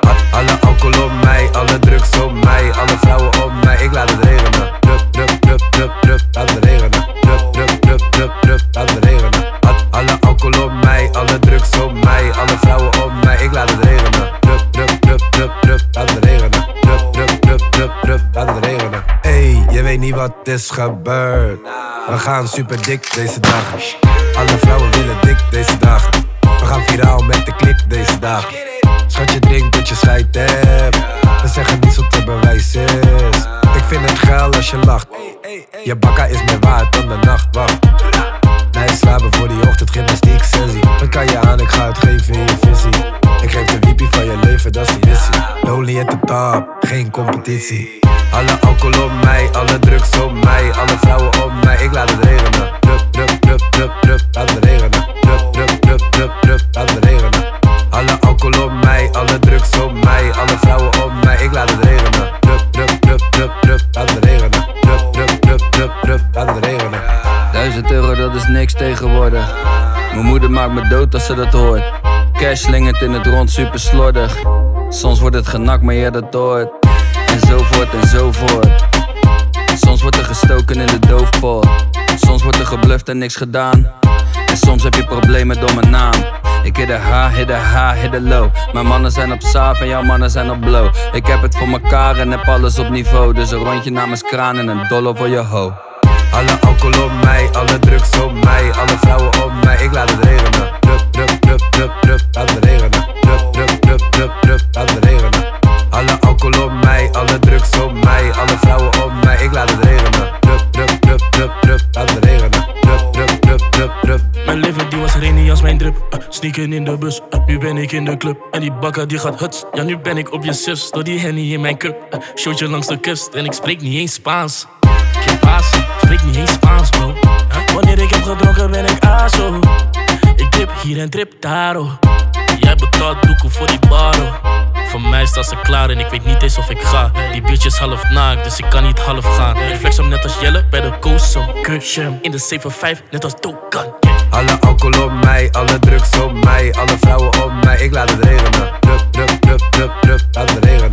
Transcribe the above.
Had alle alcohol op mij, alle drugs op mij, alle vrouwen op mij. Ik laat het regenen. Drup, drup, drup, drup, drup, laat het regenen. Drup, drup, drup, drup, drup, laat het regenen. Had alle alcohol op mij, alle drugs op mij, alle vrouwen op mij. Ik laat het regenen. Drup, drup, drup, drup, drup, laat het regenen. Drup, drup, drup, drup, drup, laat het regenen. Hey, je weet niet wat is gebeurd. We gaan super dik deze dagen. Alle vrouwen willen dik deze dagen. We gaan viraal met de klik deze dagen. Schat je drinkt dat je scheid hebt. We zeggen niets wat te bewijs is. Ik vind het geil als je lacht. Je bakka is meer waard dan de nacht. Wacht. Nee, slapen voor die ochtend, gymnastiek, sensie. Dan kan je aan, ik ga het geven in je visie. Ik geef de wiepie van je leven, dat is de missie. Lonely at the top, geen competitie. Alle alcohol op mij, alle drugs op mij, alle vrouwen op mij. Ik laat het regenen. Drup, drup, drup, drup, laat het regenen. Drup, drup, laat het regenen. Alle alcohol op mij, alle drugs op mij, alle vrouwen op mij. Ik laat het regenen. Drup, drup, drup, drup, drup, laat het regenen. Drup, drup, drup, drup, drup, regenen. Duizend euro, dat is niks tegenwoordig. Mijn moeder maakt me dood als ze dat hoort. Cash slingert in het rond, super slordig. Soms wordt het genakt, maar je dat hoort. En zo voort en zo voort. Soms wordt er gestoken in de doofpot. Soms wordt er gebluft en niks gedaan. Soms heb je problemen door mijn naam. Ik hit de H, hit de H, de low. Mijn mannen zijn op saaf en jouw mannen zijn op blow. Ik heb het voor mekaar en heb alles op niveau. Dus een rondje namens kraan en een dollar voor je ho. Alle alcohol op mij, alle drugs op mij, alle vrouwen op mij. Ik laat het sneaken in de bus. Uh, nu ben ik in de club en die bakker die gaat huts. Ja, nu ben ik op je zus door die henny in mijn cup. Uh, showtje langs de kust en ik spreek niet eens Spaans. Geen paas, spreek niet eens Spaans, bro. Uh, wanneer ik heb gedronken ben ik aso. Ik dip hier en trip daar, oh. Jij betaalt doekoe voor die baro. Voor mij staat ze klaar en ik weet niet eens of ik ga. Die bitch is half naakt, dus ik kan niet half gaan. Ik flex hem net als Jelle bij de Koosum. Kusje in de 7-5, net als Dokan. Alle alcohol op mij, alle drugs op mij, alle vrouwen op mij. Ik laat het regenen. Drup, drup, drup, drup, drup, laat het regenen.